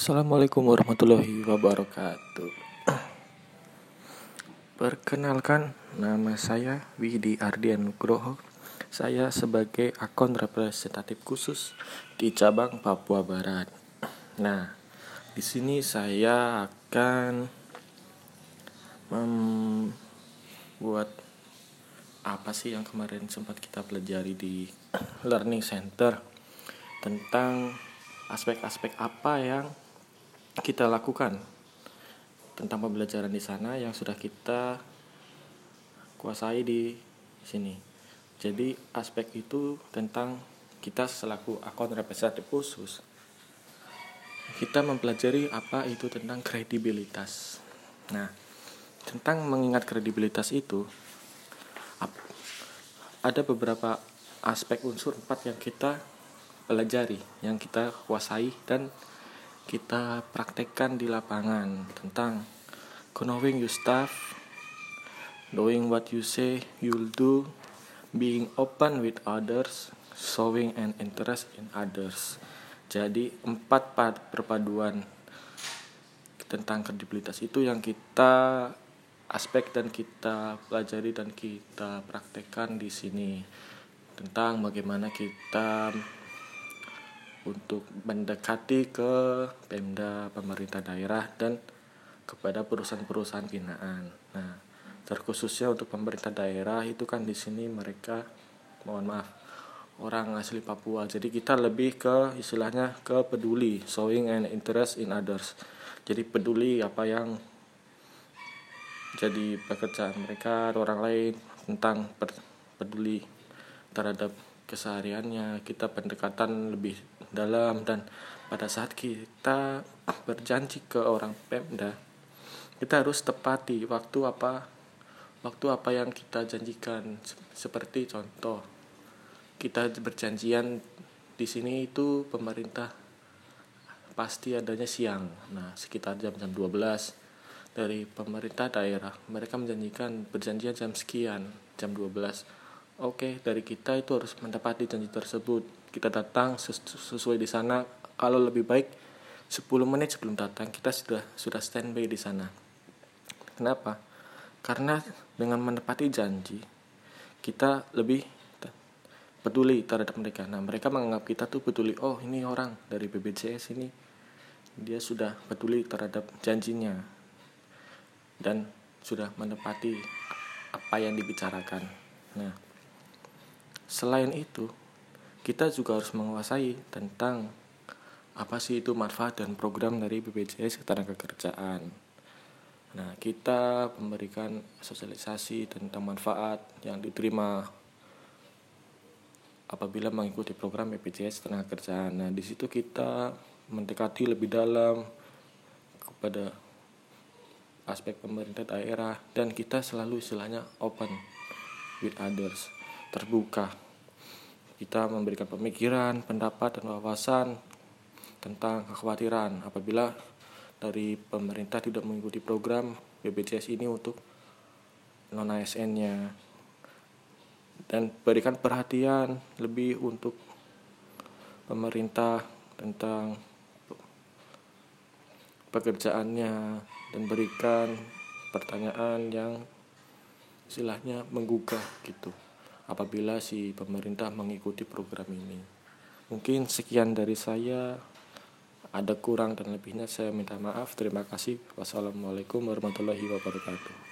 Assalamualaikum warahmatullahi wabarakatuh. Perkenalkan, nama saya Widi Ardian Nugroho. Saya sebagai akun representatif khusus di cabang Papua Barat. Nah, di sini saya akan membuat apa sih yang kemarin sempat kita pelajari di Learning Center tentang aspek-aspek apa yang kita lakukan tentang pembelajaran di sana yang sudah kita kuasai di sini. Jadi aspek itu tentang kita selaku akun representatif khusus kita mempelajari apa itu tentang kredibilitas. Nah, tentang mengingat kredibilitas itu ada beberapa aspek unsur empat yang kita pelajari, yang kita kuasai dan kita praktekkan di lapangan tentang knowing your stuff, knowing what you say you'll do, being open with others, showing an interest in others. Jadi empat perpaduan tentang kredibilitas itu yang kita aspek dan kita pelajari dan kita praktekkan di sini tentang bagaimana kita untuk mendekati ke Pemda pemerintah daerah dan kepada perusahaan-perusahaan binaan. Nah, terkhususnya untuk pemerintah daerah itu kan di sini mereka mohon maaf orang asli Papua. Jadi kita lebih ke istilahnya ke peduli, showing an interest in others. Jadi peduli apa yang jadi pekerjaan mereka orang lain tentang peduli terhadap kesehariannya kita pendekatan lebih dalam dan pada saat kita berjanji ke orang Pemda kita harus tepati waktu apa waktu apa yang kita janjikan. Seperti contoh kita berjanjian di sini itu pemerintah pasti adanya siang. Nah sekitar jam jam 12 dari pemerintah daerah mereka menjanjikan berjanjian jam sekian jam 12 Oke, dari kita itu harus mendapati janji tersebut. Kita datang sesuai di sana. Kalau lebih baik 10 menit sebelum datang kita sudah sudah standby di sana. Kenapa? Karena dengan menepati janji kita lebih peduli terhadap mereka. Nah, mereka menganggap kita tuh peduli. Oh, ini orang dari BPJS ini dia sudah peduli terhadap janjinya dan sudah menepati apa yang dibicarakan. Nah, Selain itu, kita juga harus menguasai tentang apa sih itu manfaat dan program dari BPJS Ketenagakerjaan. Nah, kita memberikan sosialisasi tentang manfaat yang diterima apabila mengikuti program BPJS Ketenagakerjaan. Nah, di situ kita mendekati lebih dalam kepada aspek pemerintah daerah dan kita selalu istilahnya open with others terbuka. Kita memberikan pemikiran, pendapat, dan wawasan tentang kekhawatiran apabila dari pemerintah tidak mengikuti program BPJS ini untuk non ASN-nya dan berikan perhatian lebih untuk pemerintah tentang pekerjaannya dan berikan pertanyaan yang istilahnya menggugah gitu apabila si pemerintah mengikuti program ini. Mungkin sekian dari saya. Ada kurang dan lebihnya saya minta maaf. Terima kasih. Wassalamualaikum warahmatullahi wabarakatuh.